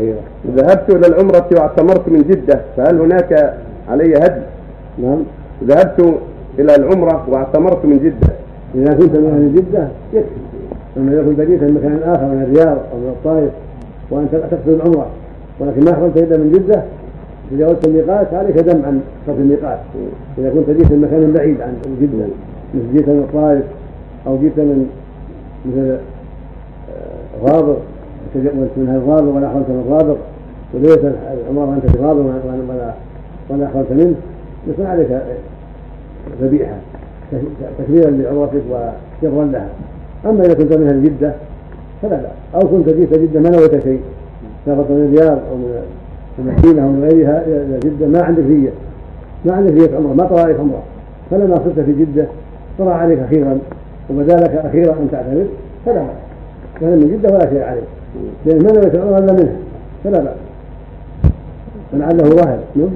الأخيرة ذهبت إلى العمرة واعتمرت من جدة فهل هناك علي هدي؟ نعم. ذهبت إلى العمرة واعتمرت من جدة. إذا كنت من أهل جدة يكفي. أما إذا كنت جئت من مكان آخر من الرياض أو من الطائف وأنت تقصد العمرة ولكن ما أحرمت إلا من جدة إذا جاوزت الميقات عليك دم عن صرف الميقات. إذا كنت جئت من مكان بعيد عن جدة مثل جئت من الطائف أو جئت من مثل آه، غابر من الغابر ولا أحرمت من الغابر وليس العمرة وأنت في غابر ولا ولا أحرمت منه. يكون عليك ذبيحة. تكبيرا لعمرتك وشرا لها. أما إذا كنت من جدة فلا بأس. أو كنت جئت جدة ما نويت شيء. سافرت من الرياض أو من المدينة أو من غيرها إلى جدة. ما عندك نية. ما عندك نية عمرة. ما طرى عليك عمرة. فلما صرت في جدة طرى عليك أخيرا. وبدا لك أخيرا أن تعتمر فلا بأس. كان من جدة ولا شيء عليك. لأن ما عمرة إلا منها فلا بأس. فلعله ظاهر نعم.